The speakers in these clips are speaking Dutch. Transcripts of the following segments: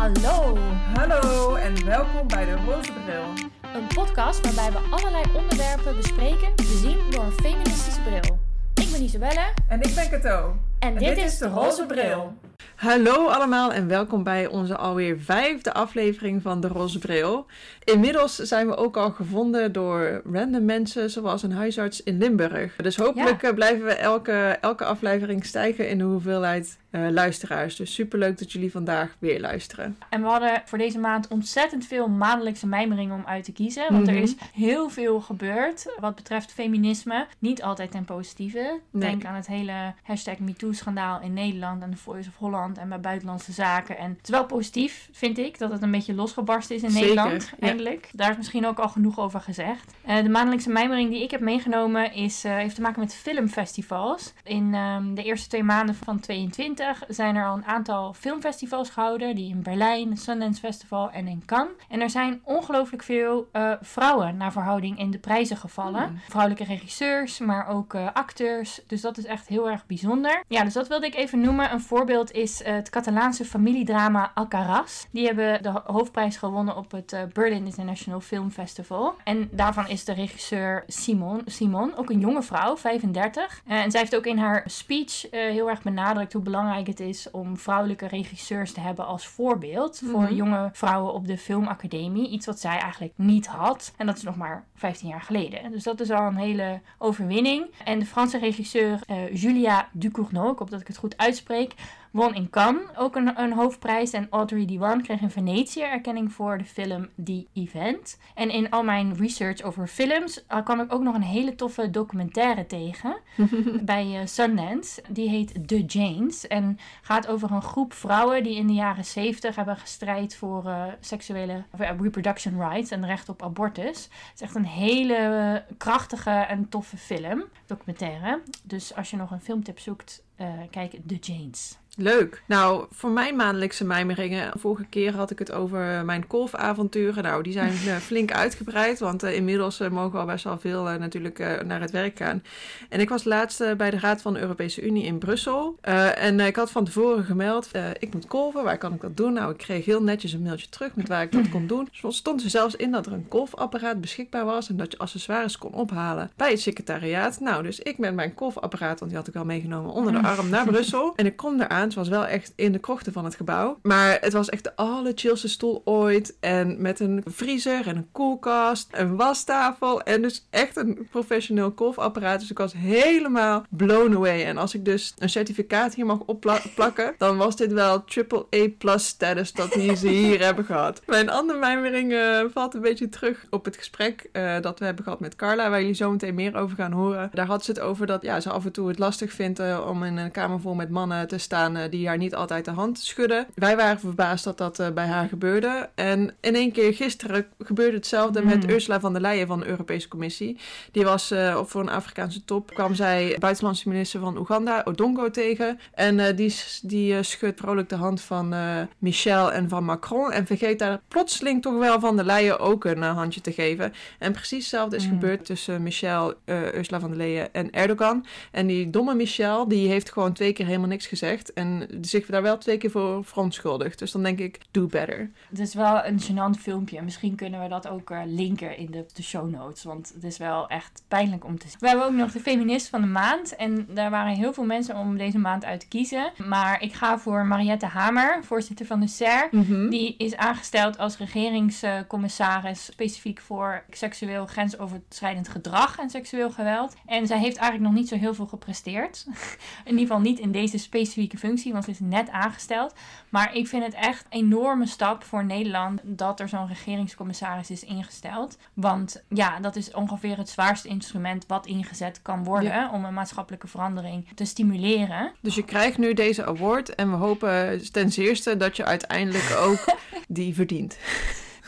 Hallo, Hallo en welkom bij de Roze Bril. een podcast waarbij we allerlei onderwerpen bespreken, bezien door een feministische bril. Ik ben Isabelle En ik ben Cato. en, dit, is de Roze Bril. Hallo allemaal en welkom bij onze alweer vijfde aflevering van de Roze Bril. Inmiddels zijn we ook al gevonden door random mensen zoals een huisarts in Limburg. Dus hopelijk eh, blijven we elke, elke aflevering stijgen in de hoeveelheid eh, luisteraars. Dus superleuk dat jullie vandaag weer luisteren. En we hadden voor deze maand ontzettend veel maandelijkse mijmeringen om uit te kiezen. Want er Mhm. is heel veel gebeurd wat betreft feminisme. Niet altijd ten positieve. Nee. Denk aan het hele hashtag MeToo-schandaal in Nederland en de Voice of Holland en bij buitenlandse zaken. En het is wel positief, vind ik, dat het een beetje losgebarst is in Zeker, Nederland. ja. Eindelijk. Daar is misschien ook al genoeg over gezegd. Eh, de maandelijkse mijmering die ik heb meegenomen is, eh, heeft te maken met filmfestivals. In ehm, de eerste twee maanden van 22 zijn er al een aantal filmfestivals gehouden. Die in Berlijn, het Sundance Festival en in Cannes. En er zijn ongelooflijk veel eh, vrouwen naar verhouding in de prijzen gevallen. Hmm. Vrouwelijke regisseurs, maar ook eh, acteurs. Dus dat is echt heel erg bijzonder. Ja, dus dat wilde ik even noemen. Een voorbeeld is eh, het Catalaanse familiedrama Alcaraz. Die hebben de ho- hoofdprijs gewonnen op het Berlin International Film Festival. En daarvan is de regisseur Simon, Simon ook een jonge vrouw, 35. Eh, en zij heeft ook in haar speech heel erg benadrukt hoe belangrijk het is om vrouwelijke regisseurs te hebben als voorbeeld voor Mhm. jonge vrouwen op de filmacademie. Iets wat zij eigenlijk niet had. En dat is nog maar 15 jaar geleden. Dus dat is al een hele overwinning. En de Franse regisseur eh, Julia Ducournau, ik hoop dat ik het goed uitspreek, won in Cannes ook een, een hoofdprijs. En Audrey Diwan kreeg in Venetië erkenning voor de film The Event. En in al mijn research over films eh, kwam ik ook nog een hele toffe documentaire tegen bij eh, Sundance. Die heet The Janes en gaat over een groep vrouwen die in de jaren 70 hebben gestrijd voor eh, seksuele of, reproduction rights en recht op abortus. Het is echt een hele krachtige en toffe film, documentaire. Dus als je nog een filmtip zoekt, kijk The Janes. Leuk. Nou, voor mijn maandelijkse mijmeringen. Vorige keer had ik het over mijn golfavonturen. Nou, die zijn eh, flink uitgebreid. Want eh, inmiddels eh, mogen we al best wel veel natuurlijk naar het werk gaan. En ik was laatst bij de Raad van de Europese Unie in Brussel. En ik had van tevoren gemeld, ik moet golven. Waar kan ik dat doen? Nou, ik kreeg heel netjes een mailtje terug met waar ik dat kon doen. Zo stond er zelfs in dat er een golfapparaat beschikbaar was. En dat je accessoires kon ophalen bij het secretariaat. Nou, dus ik met mijn golfapparaat, want die had ik al meegenomen onder de arm naar Brussel. En ik kom Het was wel echt in de krochten van het gebouw. Maar het was echt de allerchillste stoel ooit. En met een vriezer en een koelkast, een wastafel. En dus echt een professioneel golfapparaat. Dus ik was helemaal blown away. En als ik dus een certificaat hier mag opplakken, dan was dit wel triple A plus status dat die ze hier hebben gehad. Mijn andere mijmering eh, valt een beetje terug op het gesprek eh, dat we hebben gehad met Carla, waar jullie zo meteen meer over gaan horen. Daar had ze het over dat ja, ze af en toe het lastig vindt eh, om in een kamer vol met mannen te staan eh, die haar niet altijd de hand schudden. Wij waren verbaasd dat dat eh, bij haar gebeurde. En in één keer gisteren gebeurde hetzelfde met Mm. Ursula van der Leyen van de Europese Commissie. Die was eh, op voor een Afrikaanse top. Kwam zij buitenlandse minister van Oeganda, Odongo, tegen. En die, die schudt vrolijk de hand van Michel en van Macron. En vergeet daar plotseling toch wel van der Leyen ook een handje te geven. En precies hetzelfde is Mm. gebeurd tussen Michel, Ursula van der Leyen en Erdogan. En die domme Michel, die heeft gewoon twee keer helemaal niks gezegd. En zich daar wel twee keer voor verontschuldigd. Dus dan denk ik, do better. Het is wel een gênant filmpje. Misschien kunnen we dat ook eh, linken in de, de show notes. Want het is wel echt pijnlijk om te zien. We hebben ook nog de feminist van de maand. En daar waren heel veel mensen om deze maand uit te kiezen. Maar ik ga voor Mariette Hamer, voorzitter van de SER. Die is aangesteld als regeringscommissaris specifiek voor seksueel grensoverschrijdend gedrag en seksueel geweld. En zij heeft eigenlijk nog niet zo heel veel gepresteerd. in ieder geval niet in deze specifieke functie, want ze is net aangesteld. Maar ik vind het echt een enorme stap voor Nederland dat er zo'n regeringscommissaris is ingesteld. Want ja, dat is ongeveer het zwaarste instrument wat ingezet kan worden om een maatschappelijke verandering te stimuleren. Dus je krijgt nu deze award. En we hopen ten zeerste dat je uiteindelijk ook die verdient.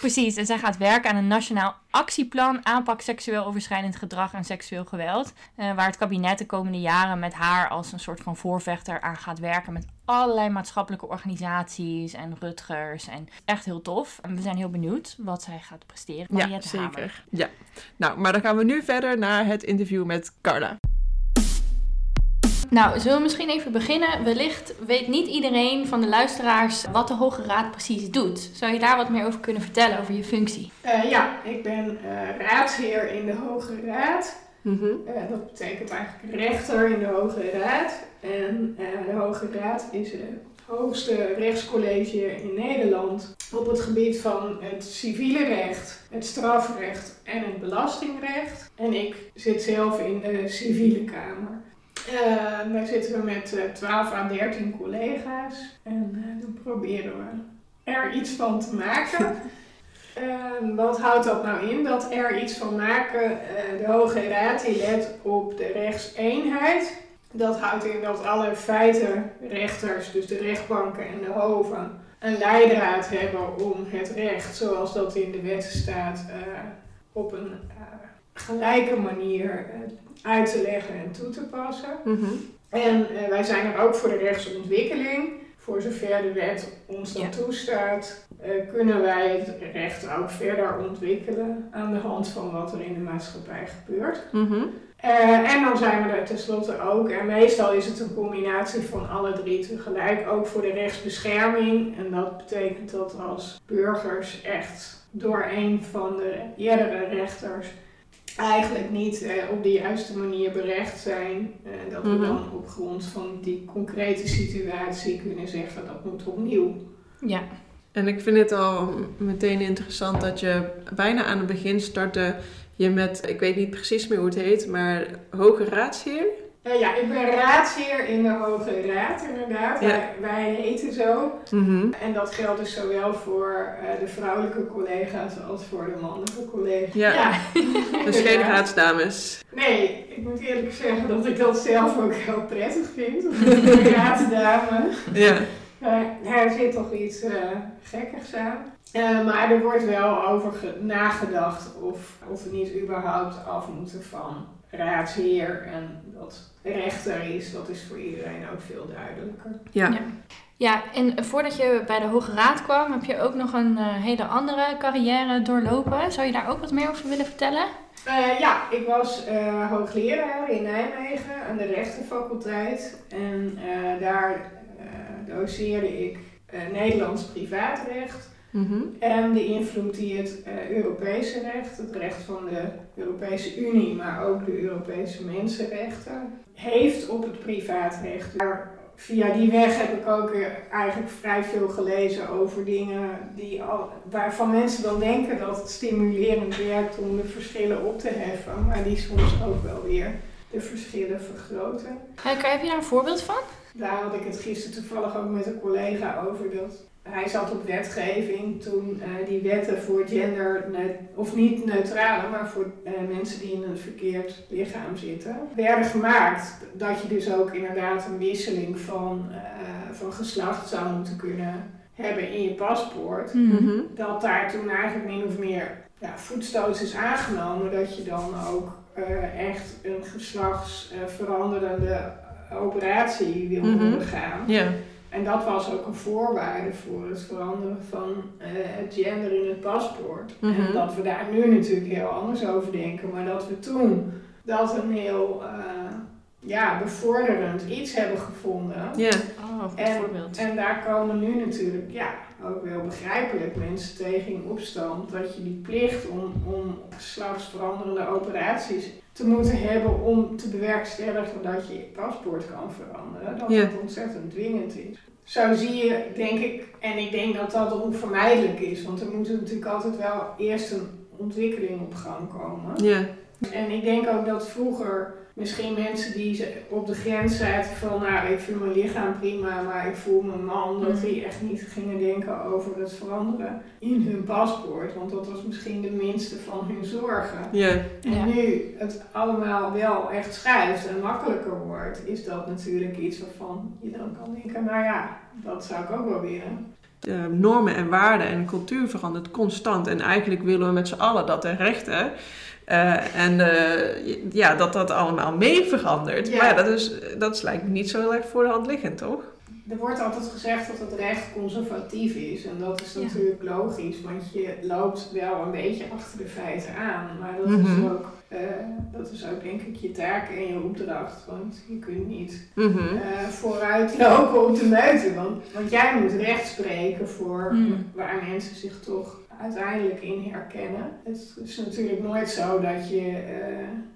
Precies, en zij gaat werken aan een nationaal actieplan aanpak seksueel overschrijdend gedrag en seksueel geweld. eh, waar het kabinet de komende jaren met haar als een soort van voorvechter aan gaat werken met allerlei maatschappelijke organisaties en Rutgers. En echt heel tof. En we zijn heel benieuwd wat zij gaat presteren. Ja, Mariette Hamer. zeker. Ja. Nou, maar dan gaan we nu verder naar het interview met Carla. Nou, zullen we misschien even beginnen? Wellicht weet niet iedereen van de luisteraars wat de Hoge Raad precies doet. Zou je daar wat meer over kunnen vertellen, over je functie? Uh, ja, ik ben uh, raadsheer in de Hoge Raad. Mm -hmm. uh, dat betekent eigenlijk rechter in de Hoge Raad. En de Hoge Raad is het hoogste rechtscollege in Nederland op het gebied van het civiele recht, het strafrecht en het belastingrecht. En ik zit zelf in de civiele kamer. Uh, wij zitten met uh, 12 à 13 collega's en uh, dan proberen we er iets van te maken. wat houdt dat nou in? Dat er iets van maken, de Hoge Raad die let op de rechtseenheid. Dat houdt in dat alle feitenrechters, dus de rechtbanken en de hoven, een leidraad hebben om het recht, zoals dat in de wet staat, op een gelijke manier uit te leggen en toe te passen. Mm -hmm. En uh, wij zijn er ook voor de rechtsontwikkeling. Voor zover de wet ons dat ja. toestaat, uh, kunnen wij het recht ook verder ontwikkelen aan de hand van wat er in de maatschappij gebeurt. Mm -hmm. uh, en dan zijn we er tenslotte ook, en meestal is het een combinatie van alle drie tegelijk, ook voor de rechtsbescherming. En dat betekent dat als burgers echt door een van de eerdere rechters eigenlijk niet uh, op de juiste manier berecht zijn. Uh, dat we Mhm. dan op grond van die concrete situatie kunnen zeggen dat moet opnieuw. Ja, En ik vind het al meteen interessant dat je bijna aan het begin startte je met, ik weet niet precies meer hoe het heet, maar Hoge Raadsheer. Eh, ja, ik ben raadsheer in de Hoge Raad inderdaad. Ja. Wij, wij heten zo. Mhm. En dat geldt dus zowel voor eh, de vrouwelijke collega's als voor de mannelijke collega's. Ja. Dus geen raadsdames. Nee, ik moet eerlijk zeggen dat ik dat zelf ook heel prettig vind. De raadsdame. Ja. Uh, er zit toch iets eh, gekkigs aan. Eh, maar er wordt wel over ge- nagedacht of, of we niet überhaupt af moeten van raadsheer. En dat rechter is, dat is voor iedereen ook veel duidelijker. Ja. Ja. ja, en voordat je bij de Hoge Raad kwam, heb je ook nog een eh, hele andere carrière doorlopen. Zou je daar ook wat meer over willen vertellen? Eh, ja, ik was eh, hoogleraar in Nijmegen aan de rechtenfaculteit. En eh, daar eh, doseerde ik eh, Nederlands privaatrecht. Mhm. En de invloed die het eh, Europese recht, het recht van de Europese Unie, maar ook de Europese mensenrechten, heeft op het privaatrecht. Maar via die weg heb ik ook eh, eigenlijk vrij veel gelezen over dingen die al, waarvan mensen dan denken dat het stimulerend werkt om de verschillen op te heffen, maar die soms ook wel weer de verschillen vergroten. Heb je daar een voorbeeld van? Daar had ik het gisteren toevallig ook met een collega over. Dat hij zat op wetgeving toen eh, die wetten voor gender, of niet neutrale, maar voor eh, mensen die in een verkeerd lichaam zitten, werden gemaakt. Dat je dus ook inderdaad een wisseling van, eh, van geslacht zou moeten kunnen hebben in je paspoort. Mhm. Dat daar toen eigenlijk min of meer ja, voetstoots is aangenomen dat je dan ook echt een geslachtsveranderende operatie wil Mhm. ondergaan. Ja. En dat was ook een voorwaarde voor het veranderen van eh, het gender in het paspoort. Mhm. En dat we daar nu natuurlijk heel anders over denken, maar dat we toen dat een heel eh, ja, bevorderend iets hebben gevonden. Ja. Oh, En- voorbeeld. En daar komen nu natuurlijk, ja, ook wel begrijpelijk mensen tegen in opstand dat je die plicht om, om geslachtsveranderende operaties te moeten hebben om te bewerkstelligen dat je je paspoort kan veranderen, dat dat ontzettend dwingend is. Zo zie je, denk ik, en ik denk dat dat onvermijdelijk is, want er moet natuurlijk altijd wel eerst een ontwikkeling op gang komen. Ja. En ik denk ook dat vroeger misschien mensen die op de grens zaten van, nou, ik vind mijn lichaam prima, maar ik voel me man, dat Mhm. die echt niet gingen denken over het veranderen in hun paspoort. Want dat was misschien de minste van hun zorgen. Ja. En Ja. nu het allemaal wel echt schuift en makkelijker wordt, is dat natuurlijk iets waarvan je dan kan denken, nou ja, dat zou ik ook wel willen. De normen en waarden en cultuur verandert constant. En eigenlijk willen we met z'n allen dat de rechten Eh, en eh, ja, dat dat allemaal mee verandert. Ja. Maar ja, dat is, dat is lijkt me niet zo heel erg voor de hand liggend, toch? Er wordt altijd gezegd dat het recht conservatief is. En dat is Ja. natuurlijk logisch, want je loopt wel een beetje achter de feiten aan. Maar dat, Mhm. is, ook, eh, dat is ook denk ik je taak en je opdracht. Want je kunt niet Mhm. eh, vooruit lopen op de meute. Want, want jij moet recht spreken voor Mm. waar mensen zich toch uiteindelijk in herkennen. Het is natuurlijk nooit zo dat je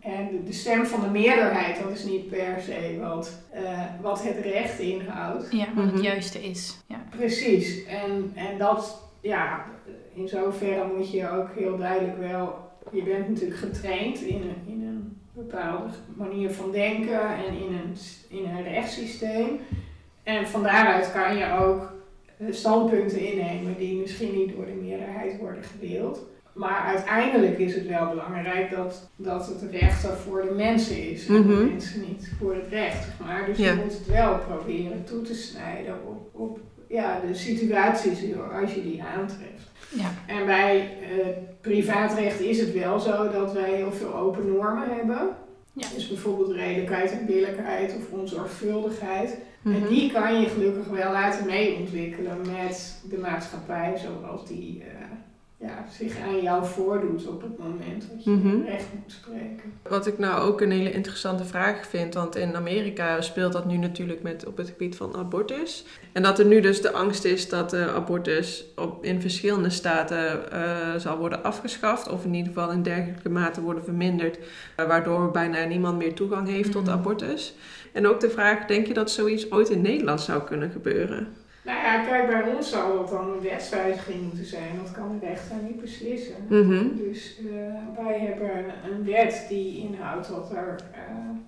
eh, en de, de stem van de meerderheid, dat is niet per se wat, eh, wat het recht inhoudt. Ja, wat Mhm. het juiste is. Ja. Precies. En, en dat, ja, in zoverre moet je ook heel duidelijk wel, je bent natuurlijk getraind in een, in een bepaalde manier van denken en in een, in een rechtssysteem. En van daaruit kan je ook eh, standpunten innemen die misschien niet door de meerderheid worden gedeeld. Maar uiteindelijk is het wel belangrijk dat, dat het recht er voor de mensen is. En de Mhm. mensen niet voor het recht. zeg Maar. Dus Ja. je moet het wel proberen toe te snijden op, op ja, de situaties als je die aantreft. Ja. En bij eh, privaatrecht is het wel zo dat wij heel veel open normen hebben. Ja. Dus bijvoorbeeld redelijkheid en billijkheid of onzorgvuldigheid. En Mhm. die kan je gelukkig wel laten meeontwikkelen met de maatschappij zoals die eh, ja, zich aan jou voordoet op het moment dat je Mhm. recht moet spreken. Wat ik nou ook een hele interessante vraag vind, want in Amerika speelt dat nu natuurlijk met, op het gebied van abortus. En dat er nu dus de angst is dat de abortus op, in verschillende staten eh, zal worden afgeschaft, of in ieder geval in dergelijke mate worden verminderd, eh, waardoor bijna niemand meer toegang heeft tot Mhm. abortus. En ook de vraag, denk je dat zoiets ooit in Nederland zou kunnen gebeuren? Nou ja, kijk, bij ons zou dat dan een wetswijziging moeten zijn. Dat kan de rechter niet beslissen. Mhm. Dus eh, wij hebben een wet die inhoudt dat er eh,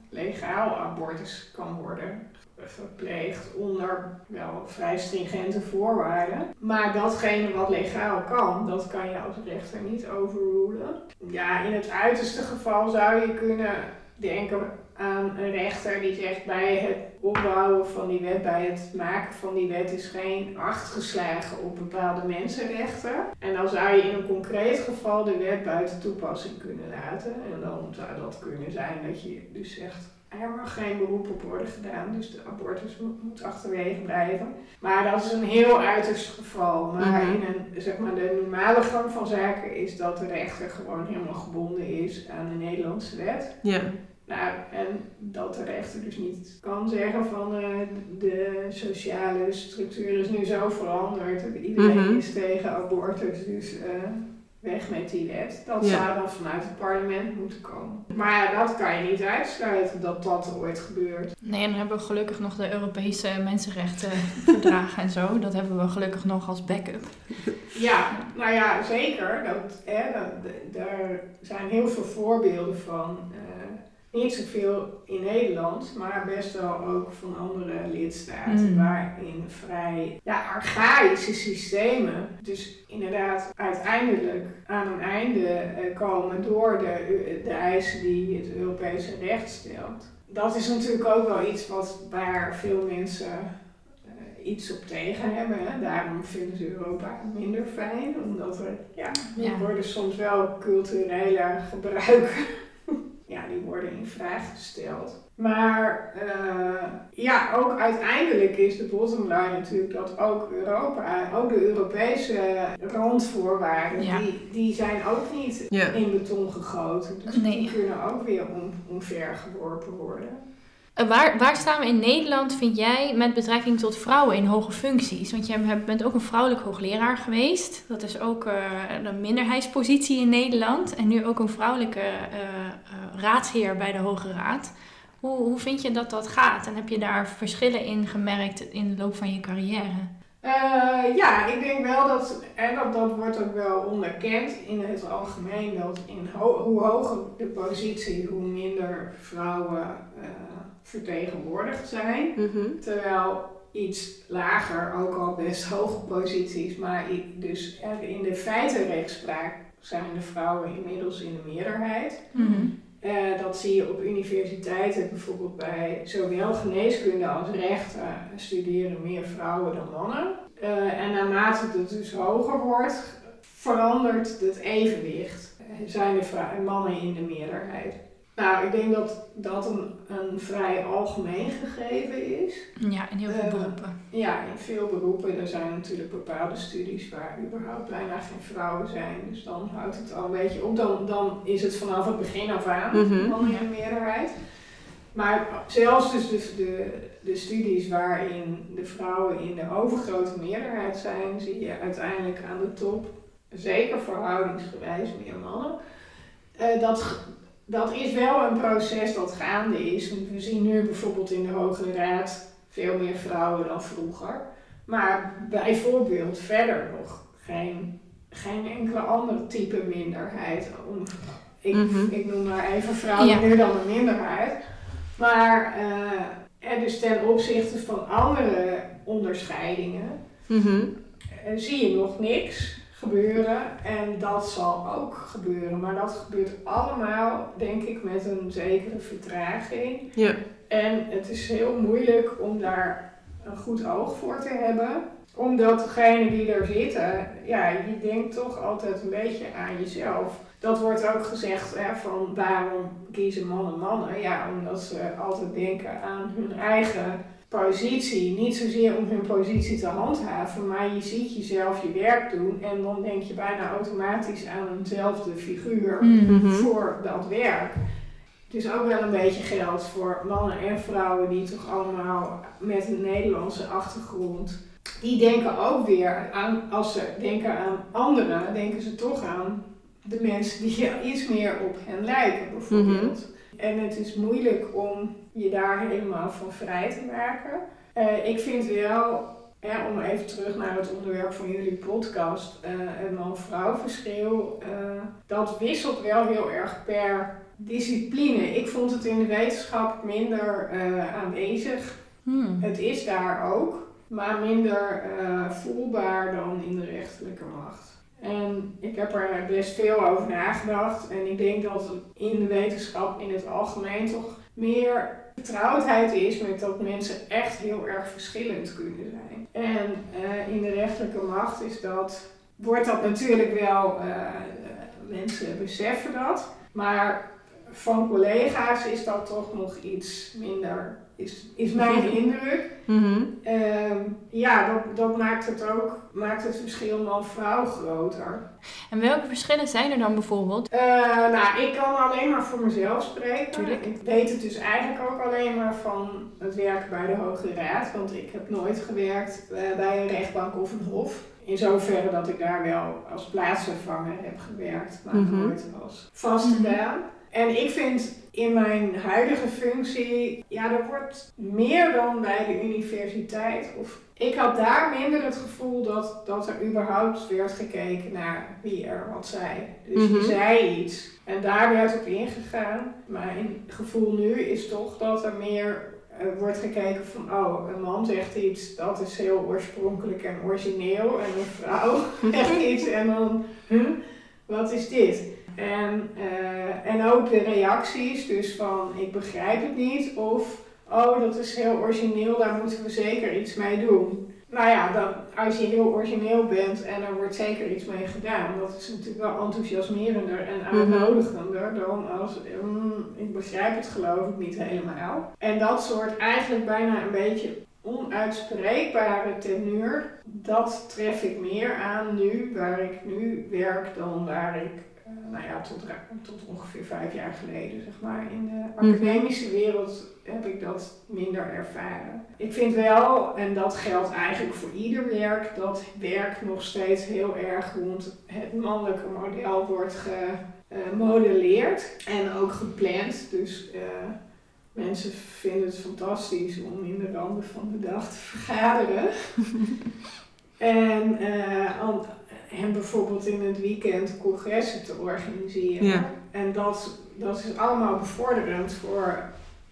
legaal abortus kan worden verpleegd onder wel vrij stringente voorwaarden. Maar datgene wat legaal kan, dat kan je als rechter niet overrulen. Ja, in het uiterste geval zou je kunnen denken aan een rechter die zegt bij het opbouwen van die wet, bij het maken van die wet is geen acht geslagen op bepaalde mensenrechten. En dan zou je in een concreet geval de wet buiten toepassing kunnen laten. En dan zou dat kunnen zijn dat je dus zegt, er mag geen beroep op worden gedaan, dus de abortus moet, achterwege blijven. Maar dat is een heel uiterst geval. Maar Mhm. in een, zeg maar, de normale gang van zaken is dat de rechter gewoon helemaal gebonden is aan de Nederlandse wet. Ja. Nou, en dat de rechter dus niet kan zeggen van eh, de sociale structuur is nu zo veranderd. Iedereen Mhm. is tegen abortus, dus eh, weg met die wet. Dat Ja. zou dan vanuit het parlement moeten komen. Maar ja, dat kan je niet uitsluiten dat dat ooit gebeurt. Nee, en dan hebben we gelukkig nog de Europese mensenrechtenverdragen en zo. Dat hebben we gelukkig nog als backup. Ja, nou ja, zeker. Dat, hè, dat, daar zijn heel veel voorbeelden van. eh, niet zoveel in Nederland, maar best wel ook van andere lidstaten. Mm. Waarin vrij ja, archaïsche systemen, dus inderdaad uiteindelijk aan een einde eh, komen door de, de eisen die het Europese recht stelt. Dat is natuurlijk ook wel iets wat, waar veel mensen eh, iets op tegen hebben. Hè. Daarom vinden ze Europa minder fijn, omdat er, ja, er Ja. worden soms wel culturele gebruiken. Worden in vraag gesteld. Maar eh, ja, ook uiteindelijk is de bottom line natuurlijk dat ook Europa, ook de Europese randvoorwaarden, Ja. die, die zijn ook niet Ja. in beton gegoten. Dus Nee. die kunnen ook weer om, omver geworpen worden. Eh, Waar, waar staan we in Nederland, vind jij, met betrekking tot vrouwen in hoge functies? Want jij bent ook een vrouwelijk hoogleraar geweest. Dat is ook eh, een minderheidspositie in Nederland. En nu ook een vrouwelijke eh, raadsheer bij de Hoge Raad. Hoe, hoe vind je dat dat gaat? En heb je daar verschillen in gemerkt in de loop van je carrière? Ja, ik denk wel dat, en dat, dat wordt ook wel onderkend in het algemeen, dat in ho- hoe hoger de positie, hoe minder vrouwen eh, vertegenwoordigd zijn. Mhm. Terwijl iets lager ook al best hoge posities, maar dus in de feitenrechtspraak zijn de vrouwen inmiddels in de meerderheid. Eh, dat zie je op universiteiten, bijvoorbeeld bij zowel geneeskunde als rechten studeren meer vrouwen dan mannen. Eh, en naarmate het dus hoger wordt, verandert het evenwicht. zijn de mannen in de meerderheid. Nou, ik denk dat dat een, een vrij algemeen gegeven is. Ja, in heel veel Eh, beroepen. Ja, in veel beroepen. Er zijn natuurlijk bepaalde studies waar überhaupt bijna geen vrouwen zijn. Dus dan houdt het al een beetje op. Dan, dan is het vanaf het begin af aan Mhm. mannen in de meerderheid. Maar zelfs dus de, de, de studies waarin de vrouwen in de overgrote meerderheid zijn, zie je uiteindelijk aan de top, zeker verhoudingsgewijs meer mannen. Eh, dat, dat is wel een proces dat gaande is. We zien nu bijvoorbeeld in de Hoge Raad veel meer vrouwen dan vroeger. Maar bijvoorbeeld verder nog geen, geen enkele andere type minderheid. Om, ik, Mhm. ik noem maar even vrouwen Ja. nu dan een minderheid. Maar eh, dus ten opzichte van andere onderscheidingen Mhm. eh, zie je nog niks gebeuren. En dat zal ook gebeuren. Maar dat gebeurt allemaal, denk ik, met een zekere vertraging. Ja. En het is heel moeilijk om daar een goed oog voor te hebben. Omdat degene die er zitten, ja, je denkt toch altijd een beetje aan jezelf. Dat wordt ook gezegd hè, van waarom kiezen mannen mannen? Ja, omdat ze altijd denken aan hun eigen positie. Niet zozeer om hun positie te handhaven, maar je ziet jezelf je werk doen en dan denk je bijna automatisch aan eenzelfde figuur Mm. Mhm. voor dat werk. Het is ook wel een beetje geld voor mannen en vrouwen die toch allemaal met een Nederlandse achtergrond. Die denken ook weer aan, als ze denken aan anderen, denken ze toch aan de mensen die iets meer op hen lijken, bijvoorbeeld. En het is moeilijk om je daar helemaal van vrij te maken. Eh, ik vind wel, om even terug naar het onderwerp van jullie podcast, eh het man-vrouw verschil, eh, dat wisselt wel heel erg per discipline. Ik vond het in de wetenschap minder aanwezig. Hmm. Het is daar ook, maar minder voelbaar dan in de rechterlijke macht. En ik heb er best veel over nagedacht. En ik denk dat in de wetenschap in het algemeen toch meer vertrouwdheid is met dat mensen echt heel erg verschillend kunnen zijn. En eh, in de rechterlijke macht is dat, wordt dat natuurlijk wel, eh, mensen beseffen dat. Maar van collega's is dat toch nog iets minder, is, is mijn indruk. Mhm. Ehm, ja, dat, dat maakt het ook, maakt het verschil man-vrouw groter. En welke verschillen zijn er dan bijvoorbeeld? Eh, nou, ik kan alleen maar voor mezelf spreken. Tuurlijk. Ik weet het dus eigenlijk ook alleen maar van het werken bij de Hoge Raad. Want ik heb nooit gewerkt eh, bij een rechtbank of een hof. In zoverre dat ik daar wel als plaatsvervanger heb gewerkt, maar Mhm. nooit als vaste Mhm. baan. En ik vind in mijn huidige functie, ja, er wordt meer dan bij de universiteit. Of ik had daar minder het gevoel dat, dat er überhaupt werd gekeken naar wie er wat zei. Dus Mhm. je zei iets en daar werd op ingegaan. Het gevoel nu is toch dat er meer eh, wordt gekeken van, oh, een man zegt iets, dat is heel oorspronkelijk en origineel. En een vrouw zegt iets en dan, huh, wat is dit? En, eh, en ook de reacties, dus van ik begrijp het niet of oh dat is heel origineel, daar moeten we zeker iets mee doen. Nou ja, dan, als je heel origineel bent en er wordt zeker iets mee gedaan, dat is natuurlijk wel enthousiasmerender en aanmodigender dan als mm, ik begrijp het geloof ik niet helemaal. En dat soort eigenlijk bijna een beetje onuitspreekbare teneur, dat tref ik meer aan nu, waar ik nu werk, dan waar ik nou ja, tot, tot ongeveer vijf jaar geleden, zeg maar. In de Mhm. academische wereld heb ik dat minder ervaren. Ik vind wel, en dat geldt eigenlijk voor ieder werk, dat werk nog steeds heel erg rond het mannelijke model wordt gemodelleerd en ook gepland. Dus eh, mensen vinden het fantastisch om in de randen van de dag te vergaderen. en eh, en bijvoorbeeld in het weekend congressen te organiseren. Ja. En dat, dat is allemaal bevorderend voor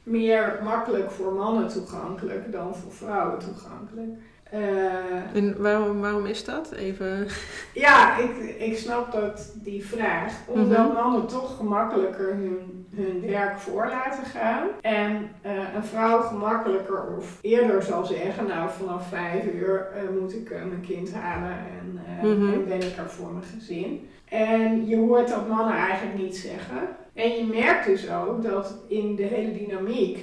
meer makkelijk voor mannen toegankelijk dan voor vrouwen toegankelijk. Eh, En waarom, waarom is dat? Even. ja, ik, ik snap dat die vraag. Omdat Mhm. mannen toch gemakkelijker hun, hun werk voor laten gaan. En eh, een vrouw gemakkelijker of eerder zal zeggen, nou vanaf vijf uur eh, moet ik mijn kind halen en, Mhm. en ben ik er voor mijn gezin. En je hoort dat mannen eigenlijk niet zeggen. En je merkt dus ook dat in de hele dynamiek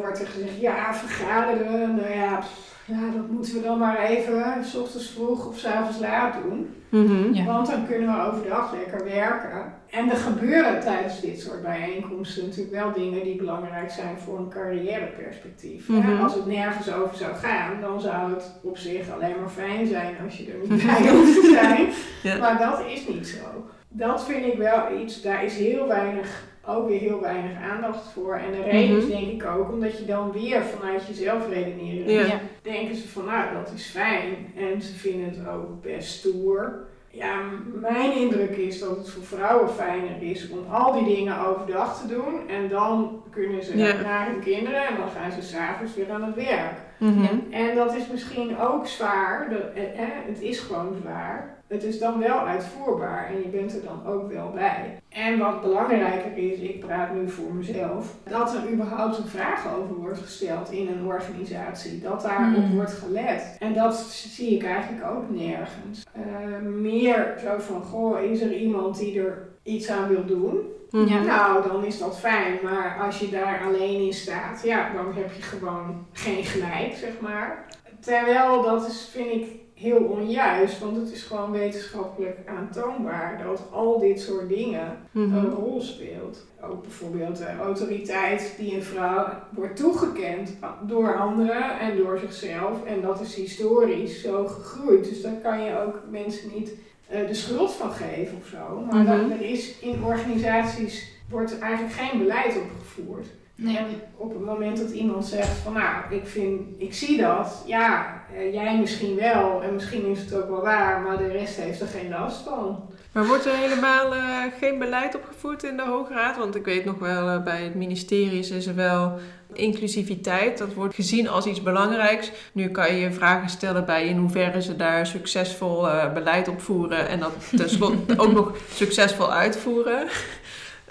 wordt er gezegd, ja vergaderen, nou ja, pff, ja, dat moeten we dan maar even, s ochtends vroeg of s avonds laat doen. Mhm. Ja. Want dan kunnen we overdag lekker werken. En er gebeuren tijdens dit soort bijeenkomsten natuurlijk wel dingen die belangrijk zijn voor een carrièreperspectief. Mhm. Als het nergens over zou gaan, dan zou het op zich alleen maar fijn zijn als je er niet bij hoeft te zijn. Ja. Maar dat is niet zo. Dat vind ik wel iets, daar is heel weinig, ook weer heel weinig aandacht voor. En de reden is Mhm. denk ik ook omdat je dan weer vanuit jezelf redeneren Ja. Ja. denken ze van nou dat is fijn en ze vinden het ook best stoer. Ja, mijn indruk is dat het voor vrouwen fijner is om al die dingen overdag te doen en dan kunnen ze Ja. naar hun kinderen en dan gaan ze s'avonds weer aan het werk. Mhm. En dat is misschien ook zwaar, de, eh, eh, het is gewoon zwaar. Het is dan wel uitvoerbaar en je bent er dan ook wel bij. En wat belangrijker is, ik praat nu voor mezelf, dat er überhaupt een vraag over wordt gesteld in een organisatie. Dat daarop Hmm. wordt gelet. En dat zie ik eigenlijk ook nergens. Eh, meer zo van, goh, is er iemand die er iets aan wil doen? Mhm. Ja. Nou, dan is dat fijn. Maar als je daar alleen in staat, ja, dan heb je gewoon geen gelijk, zeg maar. Terwijl dat is, vind ik, heel onjuist. Want het is gewoon wetenschappelijk aantoonbaar dat al dit soort dingen Mhm. een rol speelt. Ook bijvoorbeeld de autoriteit die een vrouw wordt toegekend door anderen en door zichzelf. En dat is historisch zo gegroeid. Dus daar kan je ook mensen niet eh, de schuld van geven of zo. Maar Mhm. dat, er is in organisaties wordt eigenlijk geen beleid opgevoerd. Nee. En op het moment dat iemand zegt van nou, ik vind, ik zie dat, ja, eh, jij misschien wel en misschien is het ook wel waar, maar de rest heeft er geen last van. Maar wordt er helemaal eh, geen beleid opgevoerd in de Hoge Raad? Want ik weet nog wel, eh, bij het ministerie is er wel inclusiviteit. Dat wordt gezien als iets belangrijks. Nu kan je je vragen stellen bij in hoeverre ze daar succesvol eh, beleid op voeren en dat tenslotte ook nog succesvol uitvoeren.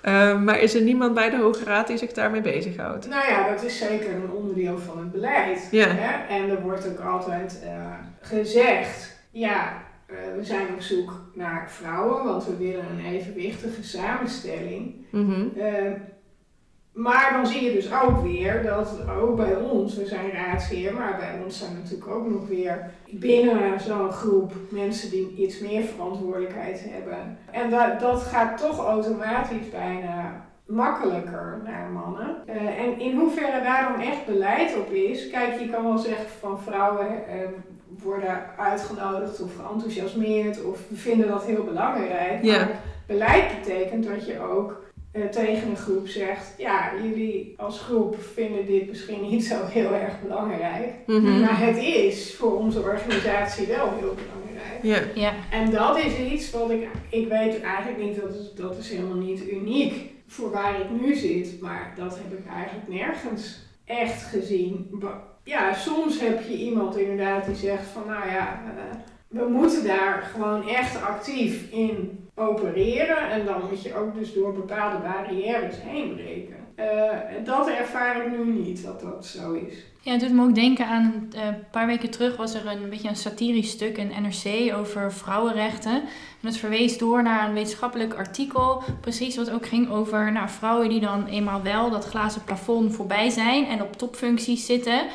Eh, maar is er niemand bij de Hoge Raad die zich daarmee bezighoudt? Nou ja, dat is zeker een onderdeel van het beleid. Ja. Hè? En er wordt ook altijd eh, gezegd, ja, eh, we zijn op zoek naar vrouwen, want we willen een evenwichtige samenstelling. Mhm. Eh, maar dan zie je dus ook weer dat ook bij ons, we zijn raadsheer, maar bij ons zijn natuurlijk ook nog weer binnen zo'n groep mensen die iets meer verantwoordelijkheid hebben. En dat, dat gaat toch automatisch bijna makkelijker naar mannen. Eh, en in hoeverre daar dan echt beleid op is, kijk, je kan wel zeggen van vrouwen eh, worden uitgenodigd of geenthousiasmeerd of we vinden dat heel belangrijk. Ja. Maar beleid betekent dat je ook tegen een groep zegt, ja, jullie als groep vinden dit misschien niet zo heel erg belangrijk. Mhm. Maar het is voor onze organisatie wel heel belangrijk. Ja. Ja. En dat is iets wat ik, ik weet eigenlijk niet, dat is, dat is helemaal niet uniek voor waar ik nu zit. Maar dat heb ik eigenlijk nergens echt gezien. Ja, soms heb je iemand inderdaad die zegt van, nou ja, eh, we moeten daar gewoon echt actief in opereren. En dan moet je ook dus door bepaalde barrières heen breken. Eh, dat ervaar ik nu niet, dat dat zo is. Ja, het doet me ook denken aan eh, een paar weken terug was er een beetje een satirisch stuk in NRC over vrouwenrechten. En het verwees door naar een wetenschappelijk artikel, precies wat ook ging over nou, vrouwen die dan eenmaal wel dat glazen plafond voorbij zijn en op topfuncties zitten,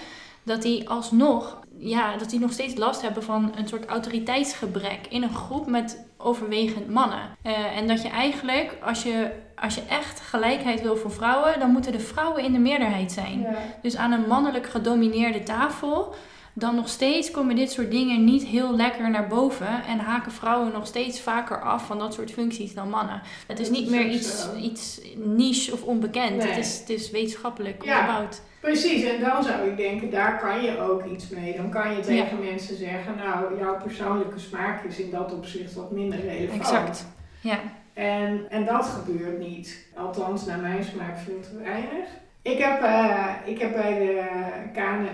dat die alsnog, ja, dat die nog steeds last hebben van een soort autoriteitsgebrek in een groep met overwegend mannen. Eh, en dat je eigenlijk, als je, als je echt gelijkheid wil voor vrouwen, dan moeten de vrouwen in de meerderheid zijn. Ja. Dus aan een mannelijk gedomineerde tafel, dan nog steeds komen dit soort dingen niet heel lekker naar boven en haken vrouwen nog steeds vaker af van dat soort functies dan mannen. Het is niet meer iets, iets niche of onbekend. Nee. Het, is, het is wetenschappelijk Ja. onderbouwd. Precies, en dan zou ik denken, daar kan je ook iets mee. Dan kan je tegen mensen zeggen, nou, jouw persoonlijke smaak is in dat opzicht wat minder relevant. Exact. Ja. En, en dat gebeurt niet. Althans, naar mijn smaak veel te weinig. Ik heb, eh, ik heb bij de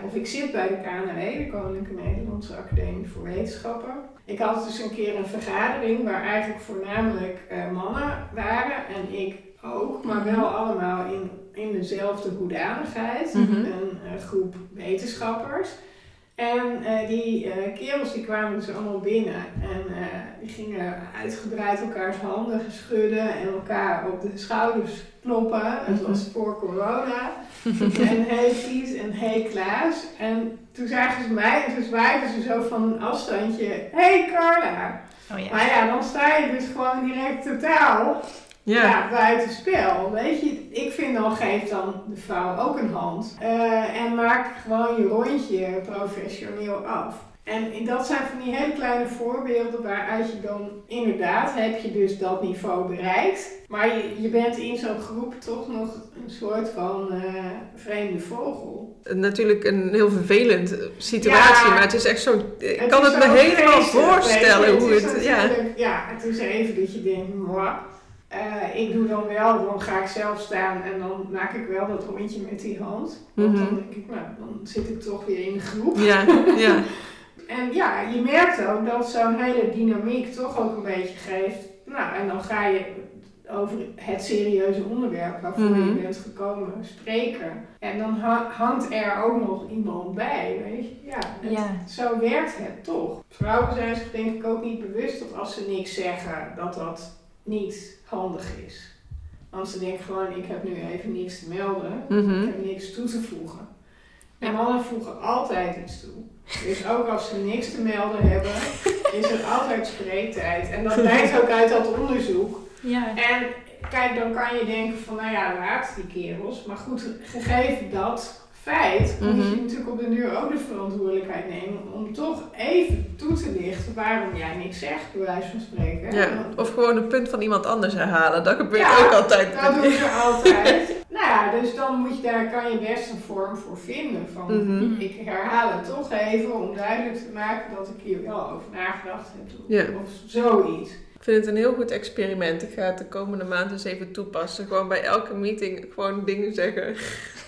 of ik zit bij de KNW, de Koninklijke Nederlandse Academie voor Wetenschappen. Ik had dus een keer een vergadering waar eigenlijk voornamelijk eh, mannen waren en ik ook, maar wel allemaal in, in dezelfde hoedanigheid. Mhm. Een eh, groep wetenschappers. En eh, die eh, kerels die kwamen dus allemaal binnen en eh, die gingen uitgebreid elkaars handen schudden en elkaar op de schouders kloppen. Het was voor corona. en hey Piet en hey Klaas. En toen zagen ze mij en toen zwaaiden ze zo van een afstandje, hey Carla. Oh ja. Maar ja, dan sta je dus gewoon direct totaal Ja. ja, buiten spel. Weet je, ik vind dan geef dan de vrouw ook een hand. Eh, en maak gewoon je rondje professioneel af. En dat zijn van die hele kleine voorbeelden waaruit je dan inderdaad heb je dus dat niveau bereikt. Maar je, je bent in zo'n groep toch nog een soort van eh, vreemde vogel. Natuurlijk een heel vervelend situatie, Ja. maar het is echt zo. Ik kan het me helemaal voorstellen hoe het. Ja. ja, het is even dat je denkt, mwah. Eh, ik doe dan wel, dan ga ik zelf staan en dan maak ik wel dat rondje met die hand. Want Mhm. dan denk ik, nou, dan zit ik toch weer in de groep. Ja, ja. En ja, je merkt ook dat zo'n hele dynamiek toch ook een beetje geeft. Nou, en dan ga je over het serieuze onderwerp waarvoor Mhm. je bent gekomen spreken. En dan ha- hangt er ook nog iemand bij, weet je. Ja, het- Ja. zo werkt het toch. Vrouwen zijn zich denk ik ook niet bewust dat als ze niks zeggen, dat dat niet handig is. Want ze denken gewoon, ik heb nu even niks te melden. Mhm. Ik heb niks toe te voegen. En mannen voegen altijd iets toe. Dus ook als ze niks te melden hebben, is er altijd spreektijd. En dat blijkt ook uit dat onderzoek. Ja. En kijk, dan kan je denken van, nou ja, laat die kerels. Maar goed, gegeven dat feit, moet je Mhm. natuurlijk op de duur ook de verantwoordelijkheid nemen om toch even toe te lichten waarom jij niks zegt, bij wijze van spreken. ja. Want- Of gewoon een punt van iemand anders herhalen. Dat gebeurt Ja, ook altijd. Dat doen ze altijd. nou ja, dus dan moet je, daar kan je best een vorm voor vinden. Van, Mhm. Ik herhaal het toch even om duidelijk te maken dat ik hier wel over nagedacht heb. Of zoiets. Ik vind het een heel goed experiment. Ik ga het de komende maand eens even toepassen. Gewoon bij elke meeting gewoon dingen zeggen.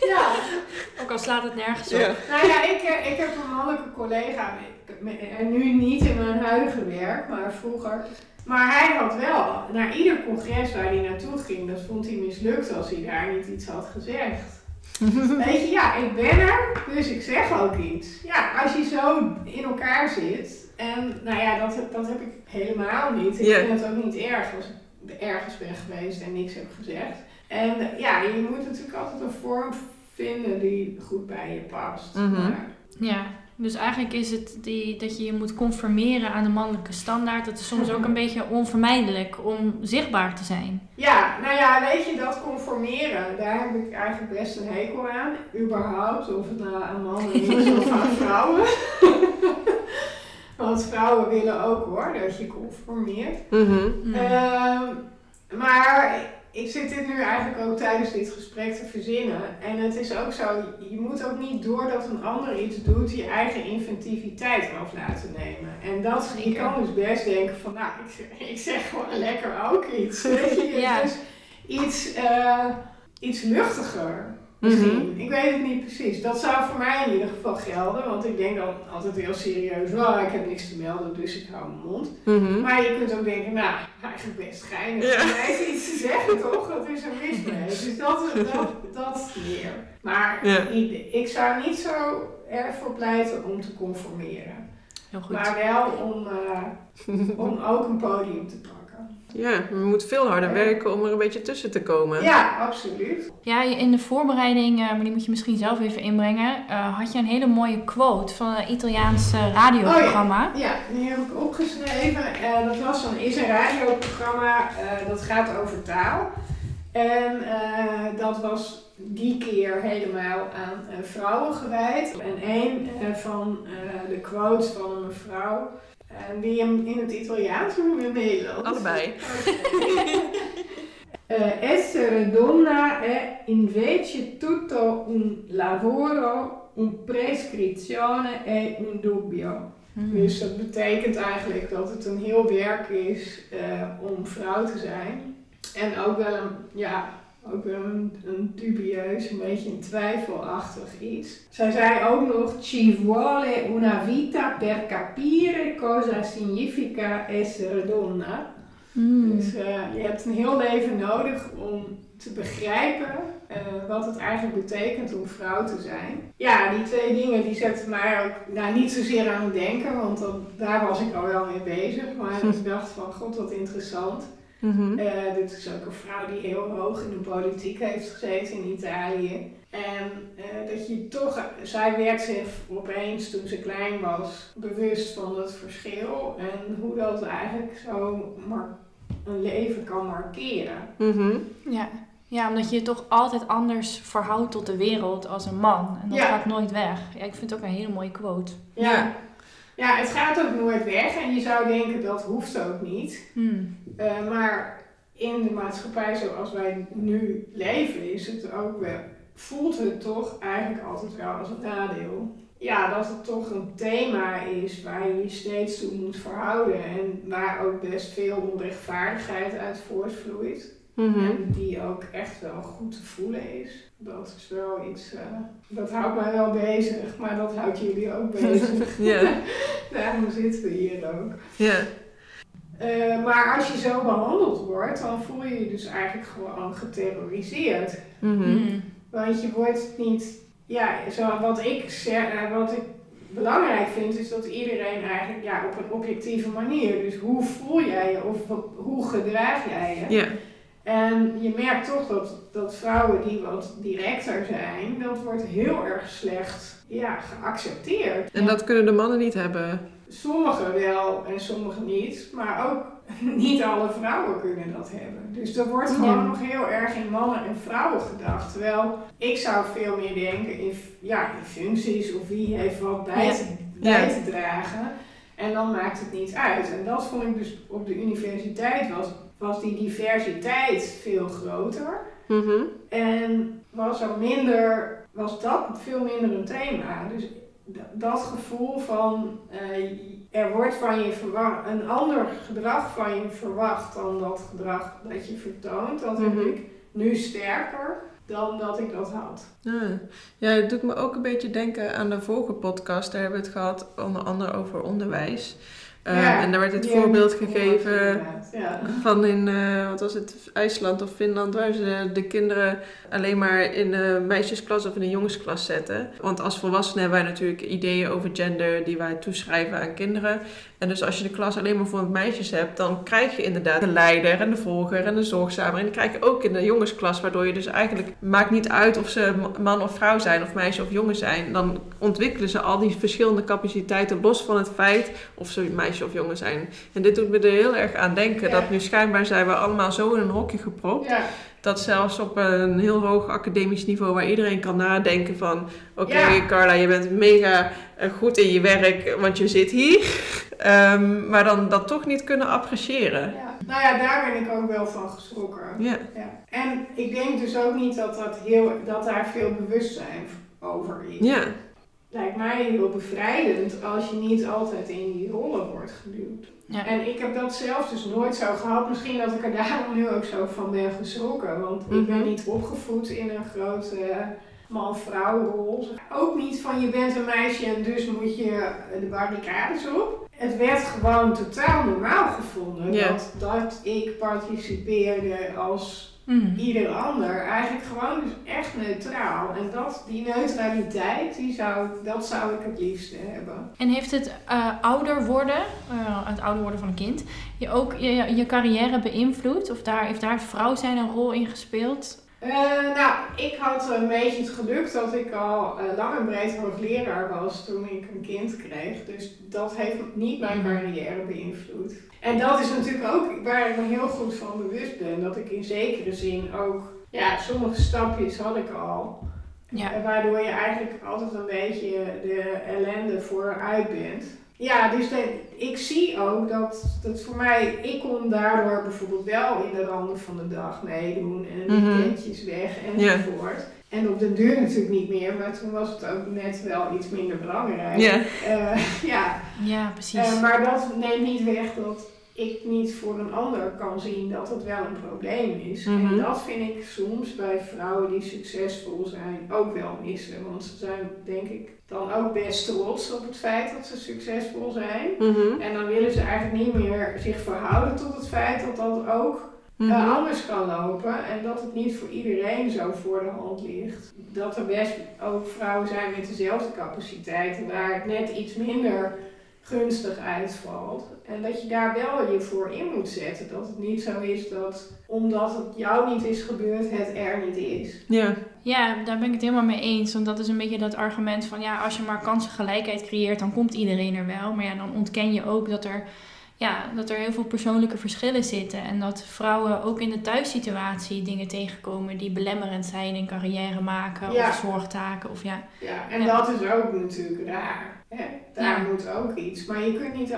Ja, Ook al slaat het nergens op. Ja. nou ja, ik, eh, ik heb een mannelijke collega, en nu niet in mijn huidige werk, maar vroeger. Maar hij had wel, naar ieder congres waar hij naartoe ging, dat vond hij mislukt als hij daar niet iets had gezegd. Weet je, ja, ik ben er, dus ik zeg ook iets. Ja, als je zo in elkaar zit, en nou ja, dat, dat heb ik helemaal niet. Ik vind het ook niet erg als ik ergens ben geweest en niks heb gezegd. En ja, je moet natuurlijk altijd een vorm vinden die goed bij je past. Mhm. Maar, Ja, dus eigenlijk is het die, dat je je moet conformeren aan de mannelijke standaard. Dat is soms ook een beetje onvermijdelijk om zichtbaar te zijn. ja, nou ja, weet je, dat conformeren, daar heb ik eigenlijk best een hekel aan. Überhaupt, of het nou aan mannen is of aan vrouwen. Want vrouwen willen ook hoor, dat je conformeert. Mhm. Ehm, maar ik zit dit nu eigenlijk ook tijdens dit gesprek te verzinnen. En het is ook zo, je moet ook niet doordat een ander iets doet, je eigen inventiviteit af laten nemen. En dat, je kan dus best denken van, nou, ik zeg, ik zeg gewoon lekker ook iets. Weet je, Ja. dus iets, eh, iets luchtiger. Misschien. Ik weet het niet precies. Dat zou voor mij in ieder geval gelden. Want ik denk dan altijd heel serieus. Oh, ik heb niks te melden, dus ik hou mijn mond. Mhm. Maar je kunt ook denken, nou, eigenlijk best geinig. Ja. Hij heeft iets te zeggen, toch? Dat is er mis mee. Dus dat, dat, dat meer. Maar Ja. ik, ik zou niet zo erg voor pleiten om te conformeren. Heel goed. Maar wel om, eh, om ook een podium te pakken. Ja, we moeten veel harder werken om er een beetje tussen te komen. Ja, absoluut. Ja, in de voorbereiding, eh, maar die moet je misschien zelf even inbrengen, eh, had je een hele mooie quote van een Italiaans radioprogramma. Ja, die heb ik opgeschreven. Eh, dat was een, is een radioprogramma eh, dat gaat over taal. En eh, dat was die keer helemaal aan eh, vrouwen gewijd. En een eh, van eh, de quotes van een mevrouw, en die hem in het Italiaans of in het Nederlands? Allebei. Eh, essere donna è invece tutto un lavoro, un prescrizione e un dubbio. Mm. Dus dat betekent eigenlijk dat het een heel werk is eh, om vrouw te zijn. En ook wel een, ja, ook wel een, een dubieus, een beetje een twijfelachtig iets. Zij zei ook nog: Ci vuole una vita per capire cosa significa essere donna. Hmm. Dus eh, je hebt een heel leven nodig om te begrijpen eh, wat het eigenlijk betekent om vrouw te zijn. Ja, die twee dingen die zetten mij ook nou, niet zozeer aan het denken, want daar was ik al wel mee bezig. Maar ik dacht van, god wat interessant. Eh, dit is ook een vrouw die heel hoog in de politiek heeft gezeten in Italië. En eh, dat je toch, zij werd zich opeens toen ze klein was bewust van het verschil en hoe dat eigenlijk zo een leven kan markeren. Mhm. Ja. ja, omdat je je toch altijd anders verhoudt tot de wereld als een man. En dat Ja. gaat nooit weg. Ja, ik vind het ook een hele mooie quote. Ja. Ja. het gaat ook nooit weg en je zou denken dat hoeft ook niet. Hmm. Eh, maar in de maatschappij zoals wij nu leven, is het ook wel, voelt het toch eigenlijk altijd wel als een nadeel. Ja, dat het toch een thema is waar je je steeds toe moet verhouden en waar ook best veel onrechtvaardigheid uit voortvloeit. Mhm. En die ook echt wel goed te voelen is. Dat is wel iets, eh, dat houdt mij wel bezig, maar dat houdt jullie ook bezig. Ja. Daarom zitten we hier ook. Ja. Eh, maar als je zo behandeld wordt, dan voel je je dus eigenlijk gewoon geterroriseerd. Mhm. Hmm. Want je wordt niet, ja, zo, wat ik, zeg, eh, wat ik belangrijk vind, is dat iedereen eigenlijk ja, op een objectieve manier. Dus hoe voel jij je of hoe gedraag jij je? Ja. En je merkt toch dat, dat vrouwen die wat directer zijn, dat wordt heel erg slecht ja, geaccepteerd. En dat kunnen de mannen niet hebben. Sommigen wel en sommigen niet, maar ook niet alle vrouwen kunnen dat hebben. Dus er wordt gewoon Ja. nog heel erg in mannen en vrouwen gedacht. Terwijl ik zou veel meer denken in, ja, in functies of wie heeft wat bij, Ja. te, bij te dragen. En dan maakt het niet uit. En dat vond ik dus op de universiteit was, was die diversiteit veel groter. Mhm. En was er minder, was dat veel minder een thema. Dus dat gevoel van eh, er wordt van je verwacht, een ander gedrag van je verwacht dan dat gedrag dat je vertoont, dat Mhm. heb ik nu sterker dan dat ik dat had. Ja. ja, het doet me ook een beetje denken aan de vorige podcast. Daar hebben we het gehad onder andere over onderwijs. Eh, Ja, en daar werd het voorbeeld gegeven. Ja. van in, eh, wat was het, IJsland of Finland, waar ze de kinderen alleen maar in een meisjesklas of in een jongensklas zetten. Want als volwassenen hebben wij natuurlijk ideeën over gender die wij toeschrijven aan kinderen. En dus als je de klas alleen maar voor meisjes hebt, dan krijg je inderdaad de leider en de volger en de zorgzamer. En die krijg je ook in de jongensklas, waardoor je dus eigenlijk maakt niet uit of ze man of vrouw zijn, of meisje of jongen zijn. Dan ontwikkelen ze al die verschillende capaciteiten los van het feit of ze meisje of jongen zijn. En dit doet me er heel erg aan denken, Ja. dat nu schijnbaar zijn we allemaal zo in een hokje gepropt. Ja. Dat zelfs op een heel hoog academisch niveau waar iedereen kan nadenken van... Oké Ja. Carla, je bent mega eh, goed in je werk, want je zit hier. Ehm, maar dan dat toch niet kunnen appreciëren. Ja. Nou ja, daar ben ik ook wel van geschrokken. Ja. Ja. En ik denk dus ook niet dat, dat, heel, dat daar veel bewustzijn over is. Ja. lijkt mij heel bevrijdend als je niet altijd in die rollen wordt geduwd. Ja. En ik heb dat zelf dus nooit zo gehad. Misschien dat ik er daarom nu ook zo van ben geschrokken. Want ik ben Mhm. niet opgevoed in een grote man-vrouw rol. Ook niet van je bent een meisje en dus moet je de barricades op. Het werd gewoon totaal normaal gevonden Ja. dat, dat ik participeerde als Hmm. ieder ander. Eigenlijk gewoon dus echt neutraal. En dat, die neutraliteit, die zou, dat zou ik het liefste hebben. En heeft het eh, ouder worden, eh, het ouder worden van een kind, je ook je, je carrière beïnvloed? Of daar, heeft daar het vrouw zijn een rol in gespeeld? Eh, nou, ik had een beetje het geluk dat ik al eh, lang en breed hoogleraar was toen ik een kind kreeg. Dus dat heeft niet mijn carrière beïnvloed. En dat is natuurlijk ook waar ik me heel goed van bewust ben. Dat ik in zekere zin ook, ja, sommige stapjes had ik al. Ja. Waardoor je eigenlijk altijd een beetje de ellende vooruit bent. Ja, dus de- ik zie ook dat, dat voor mij, ik kon daardoor bijvoorbeeld wel in de randen van de dag meedoen en Mhm. weekendjes weg enzovoort. En op den duur natuurlijk niet meer, maar toen was het ook net wel iets minder belangrijk. Ja. Eh, ja, Ja, precies. eh, maar dat neemt niet weg dat ik niet voor een ander kan zien dat het wel een probleem is. Mhm. En dat vind ik soms bij vrouwen die succesvol zijn ook wel missen. Want ze zijn denk ik dan ook best trots op het feit dat ze succesvol zijn. Mhm. En dan willen ze eigenlijk niet meer zich verhouden tot het feit dat dat ook eh, Mhm. anders kan lopen. En dat het niet voor iedereen zo voor de hand ligt. Dat er best ook vrouwen zijn met dezelfde capaciteiten waar het net iets minder gunstig uitvalt. En dat je daar wel je voor in moet zetten. Dat het niet zo is dat omdat het jou niet is gebeurd, het er niet is. Ja. Ja, daar ben ik het helemaal mee eens. Want dat is een beetje dat argument van ja, als je maar kansengelijkheid creëert, dan komt iedereen er wel. Maar ja, dan ontken je ook dat er, ja, dat er heel veel persoonlijke verschillen zitten. En dat vrouwen ook in de thuissituatie dingen tegenkomen die belemmerend zijn in carrière maken Ja. of zorgtaken. Of ja, Ja, en Ja. dat is ook natuurlijk raar. Hè? Daar Ja. moet ook iets. Maar je kunt niet...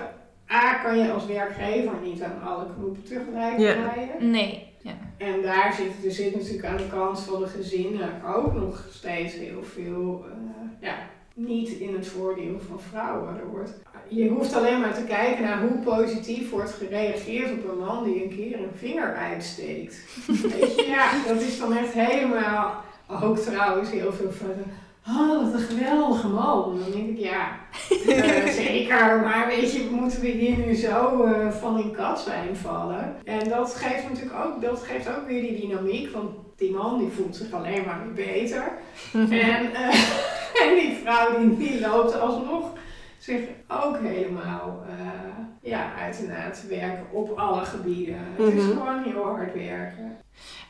A, kan je als werkgever niet aan alle knoppen tegelijk Ja. draaien. nee. Ja. En daar zit, er zit natuurlijk aan de kant van de gezinnen ook nog steeds heel veel eh, ja, niet in het voordeel van vrouwen. Er wordt, je hoeft alleen maar te kijken naar hoe positief wordt gereageerd op een man die een keer een vinger uitsteekt. Weet je, ja, dat is dan echt helemaal, ook trouwens heel veel van, oh wat een geweldige man. Dan denk ik, ja, eh, zeker, maar weet je, moeten we hier nu zo eh, van in katzwijn vallen? En dat geeft natuurlijk ook, dat geeft ook weer die dynamiek, want die man die voelt zich alleen maar weer beter. En, eh, en die vrouw die, die loopt alsnog zich ook helemaal ja, uit en aan te werken op alle gebieden. Het is Mhm. gewoon heel hard werken.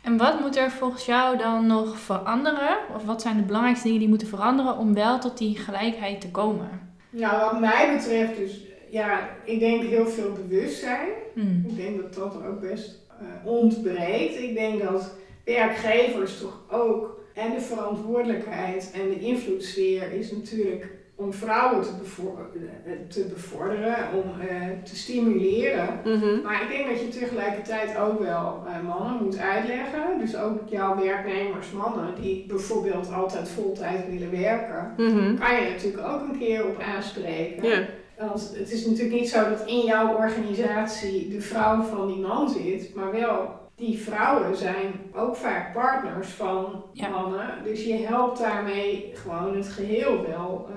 En wat moet er volgens jou dan nog veranderen? Of wat zijn de belangrijkste dingen die moeten veranderen om wel tot die gelijkheid te komen? Nou, wat mij betreft dus, ja, ik denk heel veel bewustzijn. Hmm. Ik denk dat dat ook best eh, ontbreekt. Ik denk dat werkgevers toch ook en de verantwoordelijkheid en de invloedssfeer is natuurlijk om vrouwen te, bevo- eh, te bevorderen, om eh, te stimuleren. Mhm. Maar ik denk dat je tegelijkertijd ook wel eh, mannen moet uitleggen. Dus ook jouw werknemers, mannen, die bijvoorbeeld altijd voltijd willen werken, Mhm. kan je natuurlijk ook een keer op aanspreken. Want het is natuurlijk niet zo dat in jouw organisatie de vrouw van die man zit, maar wel die vrouwen zijn ook vaak partners van Ja. mannen. Dus je helpt daarmee gewoon het geheel wel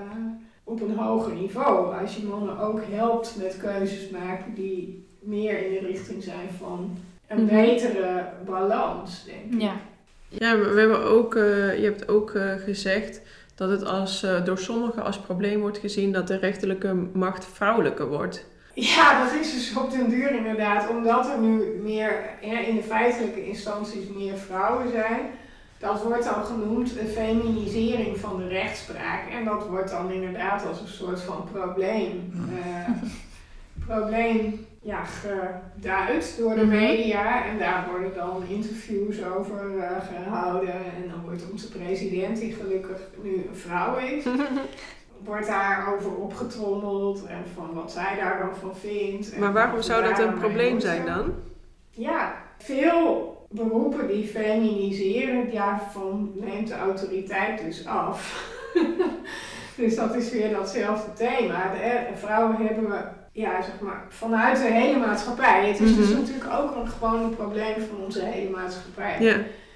op een hoger niveau. Als je mannen ook helpt met keuzes maken die meer in de richting zijn van een Mhm. betere balans, denk ik. Ja. Ja, we hebben ook, eh, je hebt ook eh, gezegd dat het als, eh, door sommigen als probleem wordt gezien dat de rechterlijke macht vrouwelijker wordt. Ja, dat is dus op den duur inderdaad, omdat er nu meer hè, in de feitelijke instanties meer vrouwen zijn. Dat wordt dan genoemd een feminisering van de rechtspraak. En dat wordt dan inderdaad als een soort van probleem, eh, probleem ja, geduid door de Mhm. media. En daar worden dan interviews over eh, gehouden. En dan wordt onze president, die gelukkig nu een vrouw is, wordt daarover opgetrommeld en van wat zij daar dan van vindt. Maar waarom zou dat een probleem zijn dan? Ja, veel beroepen die feminiseren, daarvan neemt de autoriteit dus af. dus dat is weer datzelfde thema. De, eh, vrouwen hebben we, ja, zeg maar, vanuit de hele maatschappij. Het is dus Mhm. natuurlijk ook een, gewoon een probleem van onze hele maatschappij Ja.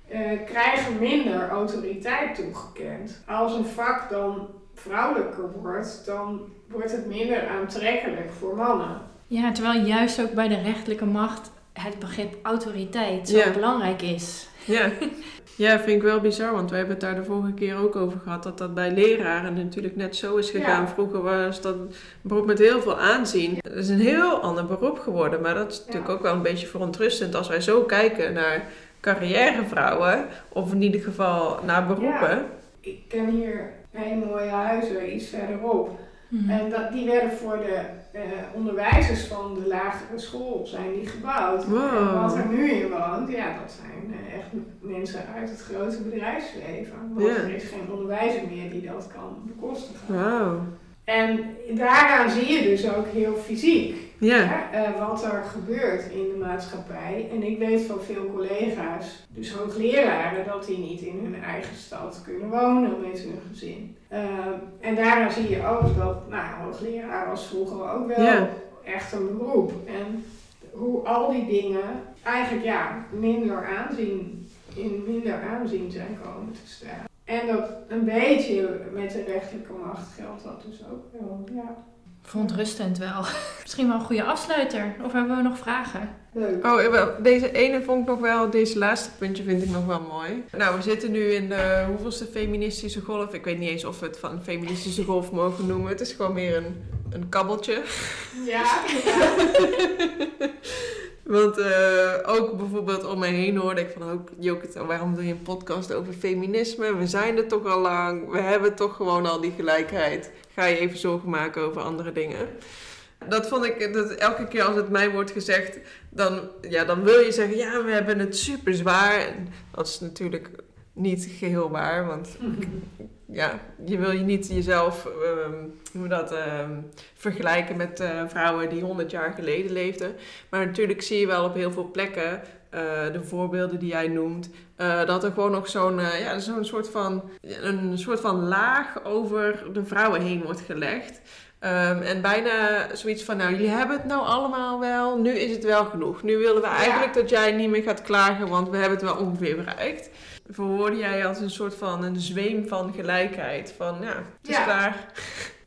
eh, krijgen minder autoriteit toegekend. Als een vak dan vrouwelijker wordt, dan wordt het minder aantrekkelijk voor mannen. ja, terwijl juist ook bij de rechterlijke macht het begrip autoriteit zo Ja. belangrijk is. Ja. ja, vind ik wel bizar, want we hebben het daar de vorige keer ook over gehad, dat dat bij leraren natuurlijk net zo is gegaan. Ja. Vroeger was dat een beroep met heel veel aanzien. Het is een heel ander beroep geworden, maar dat is natuurlijk Ja. ook wel een beetje verontrustend als wij zo kijken naar carrièrevrouwen, of in ieder geval naar beroepen. Ik ken hier hele mooie huizen iets verderop. Mhm. En dat, die werden voor de eh, onderwijzers van de lagere school zijn die gebouwd. Wow. En wat er nu in woont, ja, dat zijn eh, echt mensen uit het grote bedrijfsleven. Want er is geen onderwijzer meer die dat kan bekostigen. En daaraan zie je dus ook heel fysiek Ja. eh, wat er gebeurt in de maatschappij. En ik weet van veel collega's, dus hoogleraren, dat die niet in hun eigen stad kunnen wonen met hun gezin. Eh, en daaraan zie je ook dat nou, hoogleraar was vroeger ook wel Ja. echt een beroep. En hoe al die dingen eigenlijk ja, minder aanzien, in minder aanzien zijn komen te staan. En dat een beetje met de rechterlijke macht geldt dat dus ook wel. Ja. Verontrustend wel. Misschien wel een goede afsluiter. Of hebben we nog vragen? Leuk. Oh, eh, deze ene vond ik nog wel, deze laatste puntje vind ik nog wel mooi. Nou, we zitten nu in de hoeveelste feministische golf. Ik weet niet eens of we het van feministische golf mogen noemen. Het is gewoon meer een, een kabbeltje. Ja, ja. Want eh, ook bijvoorbeeld om me heen hoorde ik van ook, Joke, waarom doe je een podcast over feminisme? We zijn er toch al lang, we hebben toch gewoon al die gelijkheid. Ga je even zorgen maken over andere dingen. Dat vond ik, dat elke keer als het mij wordt gezegd, dan, ja, dan wil je zeggen, ja, we hebben het super zwaar. En dat is natuurlijk niet geheel waar, want ja, je wil je niet jezelf ehm, hoe dat, ehm, vergelijken met eh, vrouwen die 100 jaar geleden leefden. Maar natuurlijk zie je wel op heel veel plekken, eh, de voorbeelden die jij noemt, eh, dat er gewoon nog zo'n ja, zo'n soort, van, een soort van laag over de vrouwen heen wordt gelegd. Ehm, en bijna zoiets van, nou, jullie hebben het nou allemaal wel, nu is het wel genoeg. Nu willen we eigenlijk dat jij niet meer gaat klagen, want we hebben het wel ongeveer bereikt. Verwoordde jij als een soort van een zweem van gelijkheid. Van, ja, het is Ja. klaar.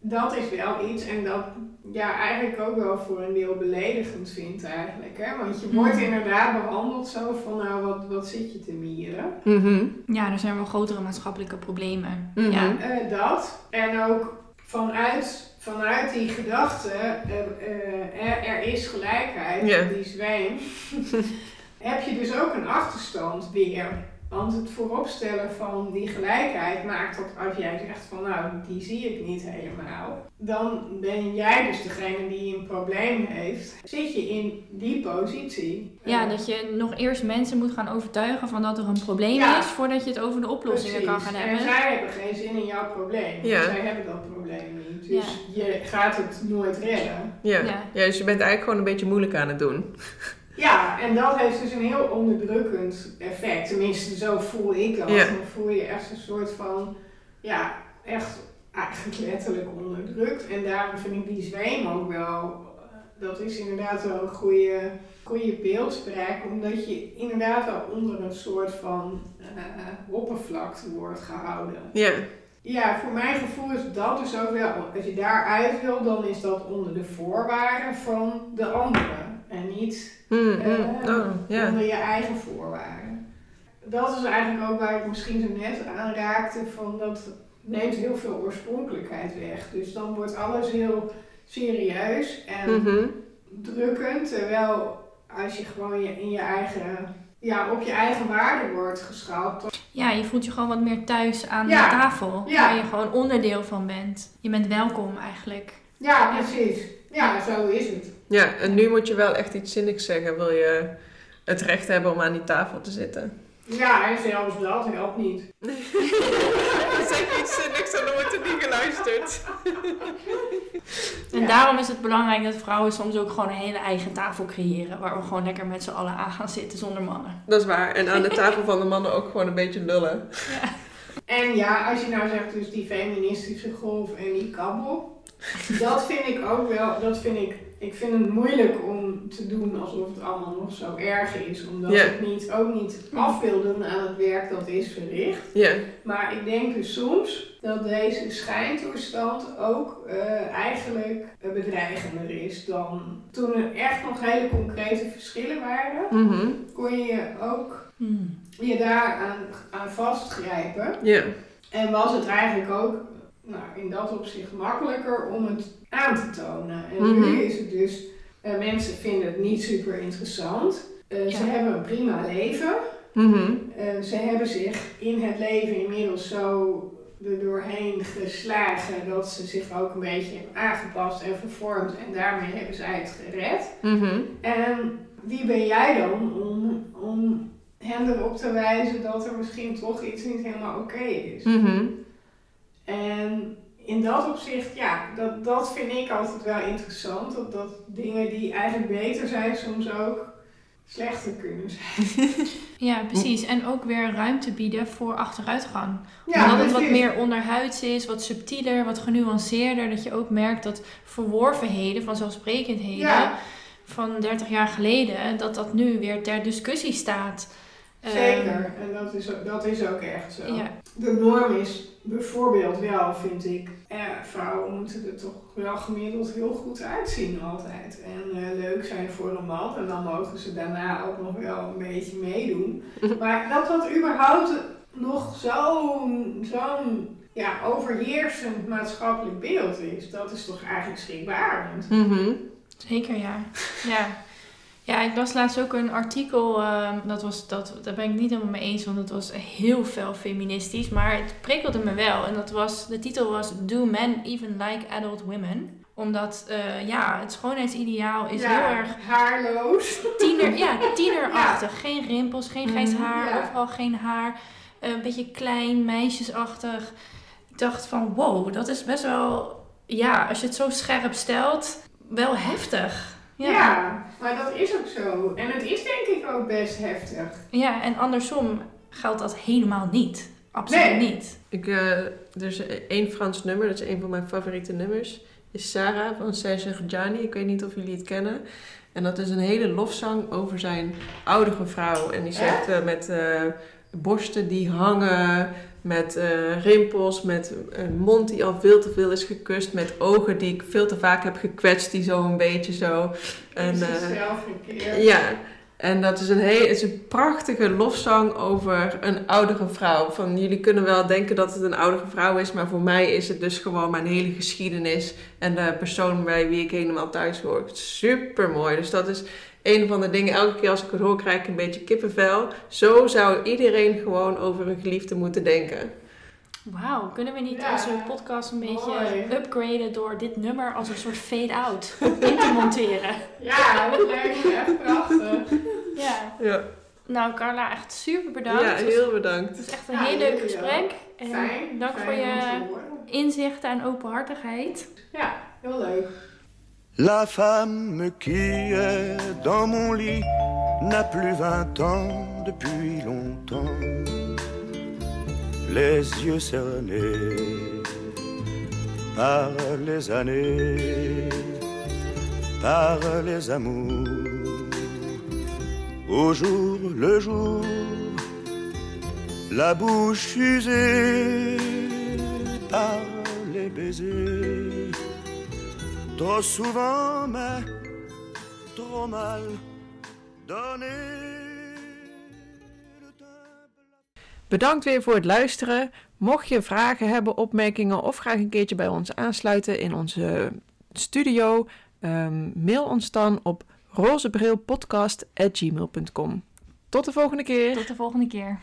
Dat is wel iets en dat ja, eigenlijk ook wel voor een deel beledigend vindt eigenlijk. Hè? Want je wordt Mhm. inderdaad behandeld zo van, nou, wat, wat zit je te mieren? Mhm. Ja, er zijn wel grotere maatschappelijke problemen. Mhm. Ja. Eh, dat. En ook vanuit, vanuit die gedachte, eh, eh, er, er is gelijkheid, die zweem, heb je dus ook een achterstand weer. Want het vooropstellen van die gelijkheid maakt dat als jij zegt van nou, die zie ik niet helemaal, dan ben jij dus degene die een probleem heeft. Zit je in die positie. Ja, Eh, dat je nog eerst mensen moet gaan overtuigen van dat er een probleem Ja. is, voordat je het over de oplossingen kan gaan Precies. hebben. En zij hebben geen zin in jouw probleem. Ja. Zij hebben dat probleem niet. Dus je gaat het nooit redden. Ja. Ja. Ja. dus je bent eigenlijk gewoon een beetje moeilijk aan het doen. Ja, en dat heeft dus een heel onderdrukkend effect. Tenminste, zo voel ik dat. Ja. Dan voel je echt een soort van, ja, echt eigenlijk letterlijk onderdrukt. En daarom vind ik die zweem ook wel, dat is inderdaad wel een goede, goede beeldspraak. Omdat je inderdaad al onder een soort van eh, oppervlakte wordt gehouden. Ja. Ja, voor mijn gevoel is dat dus ook wel, als je daaruit wil, dan is dat onder de voorwaarden van de anderen. En niet Mm, eh, mm. Oh, ja. onder je eigen voorwaarden. Dat is eigenlijk ook waar ik misschien zo net aan raakte, van dat neemt heel veel oorspronkelijkheid weg. Dus dan wordt alles heel serieus en Mhm. drukkend, terwijl als je gewoon je, in je eigen, ja, op je eigen waarde wordt geschrapt, Ja, je voelt je gewoon wat meer thuis aan Ja. de tafel, Ja. waar je gewoon onderdeel van bent. Je bent welkom eigenlijk. Ja, precies. Ja, zo is het. Ja, en nu moet je wel echt iets zinnigs zeggen. Wil je het recht hebben om aan die tafel te zitten? Ja, en zelfs dat helpt niet. zeg iets zinnigs en dan wordt er niet geluisterd. En Ja. daarom is het belangrijk dat vrouwen soms ook gewoon een hele eigen tafel creëren, waar we gewoon lekker met z'n allen aan gaan zitten zonder mannen. Dat is waar. En aan de tafel van de mannen ook gewoon een beetje lullen. En ja, als je nou zegt dus die feministische golf en die kabbel, dat vind ik ook wel, dat vind ik, ik vind het moeilijk om te doen alsof het allemaal nog zo erg is. Omdat Ja. ik niet, ook niet af wil doen aan het werk dat is verricht. Ja. Maar ik denk dus soms dat deze schijntoestand ook eh, eigenlijk eh, bedreigender is dan toen er echt nog hele concrete verschillen waren. Mhm. Kon je ook Hmm. je daar aan, aan vastgrijpen. Ja. En was het eigenlijk ook nou, in dat opzicht makkelijker om het aan te tonen. En Mhm. nu is het dus, eh, mensen vinden het niet super interessant. Eh, Ze hebben een prima leven. Mhm. Eh, ze hebben zich in het leven inmiddels zo er doorheen geslagen dat ze zich ook een beetje hebben aangepast en vervormd. En daarmee hebben zij het gered. Mhm. En wie ben jij dan om, om hen erop te wijzen dat er misschien toch iets niet helemaal oké is? Mhm. En in dat opzicht, ja, dat, dat vind ik altijd wel interessant. Dat, dat dingen die eigenlijk beter zijn soms ook slechter kunnen zijn. Ja, precies. En ook weer ruimte bieden voor achteruitgang. Ja, Omdat het wat meer onderhuids is, wat subtieler, wat genuanceerder. Dat je ook merkt dat verworvenheden, vanzelfsprekendheden, Ja, van 30 jaar geleden, dat dat nu weer ter discussie staat. Zeker, en dat is, ook- dat is ook echt zo. ja, De norm is bijvoorbeeld wel, vind ik, eh, vrouwen moeten er toch wel gemiddeld heel goed uitzien altijd. En eh, leuk zijn voor een man. En dan mogen ze daarna ook nog wel een beetje meedoen. Maar dat dat überhaupt nog zo'n zo'n ja, overheersend maatschappelijk beeld is, dat is toch eigenlijk schrikbarend. Mhm. zeker ja. ja. Ja, ik las laatst ook een artikel, ehm, dat was, dat, daar ben ik niet helemaal mee eens, want het was heel veel feministisch, maar het prikkelde me wel. En dat was, de titel was Do Men Even Like Adult Women? Omdat, eh, ja, het schoonheidsideaal is Ja, heel erg haarloos. tiener, ja, tienerachtig. Geen rimpels, geen grijs Mhm, haar, ja. overal geen haar. eh, Een beetje klein, meisjesachtig. Ik dacht van, wow, dat is best wel, ja, als je het zo scherp stelt, wel heftig. Ja. Ja, maar dat is ook zo. En het is denk ik ook best heftig. ja en andersom geldt dat helemaal niet. Absoluut Nee. niet. Ik, eh, er is één Frans nummer, dat is een van mijn favoriete nummers. Is Sarah van Serge Reggiani. Ik weet niet of jullie het kennen. En dat is een hele lofzang over zijn oudere vrouw. En die zegt eh, met eh, borsten die hangen, met eh, rimpels, met een mond die al veel te veel is gekust, met ogen die ik veel te vaak heb gekwetst, die zo een beetje zo. En, gekeerd. ja, en dat is een, heel, is een prachtige lofzang over een oudere vrouw. Van jullie kunnen wel denken dat het een oudere vrouw is, maar voor mij is het dus gewoon mijn hele geschiedenis en de persoon bij wie ik helemaal thuis hoor. Super mooi. Dus dat is een van de dingen. Elke keer als ik het hoor, krijg ik een beetje kippenvel. Zo zou iedereen gewoon over een geliefde moeten denken. Wauw, kunnen we niet Ja. onze podcast een beetje Mooi. upgraden door dit nummer als een soort fade-out in te monteren? Ja, dat lijkt me echt prachtig. Ja. Ja, Nou, Carla, echt super bedankt. ja heel bedankt. Het is echt een Ja, heel leuk gesprek. En Fijn. dank fijn voor je inzichten en openhartigheid. Ja, heel leuk. La femme qui est dans mon lit n'a plus vingt ans depuis longtemps. Les yeux cernés par les années, par les amours. Au jour le jour, la bouche usée par les baisers. Trop souvent, mais trop mal donné. Bedankt weer voor het luisteren. Mocht je vragen hebben, opmerkingen of graag een keertje bij ons aansluiten in onze studio, ehm, mail ons dan op rozebrilpodcast.gmail.com. Tot de volgende keer! Tot de volgende keer.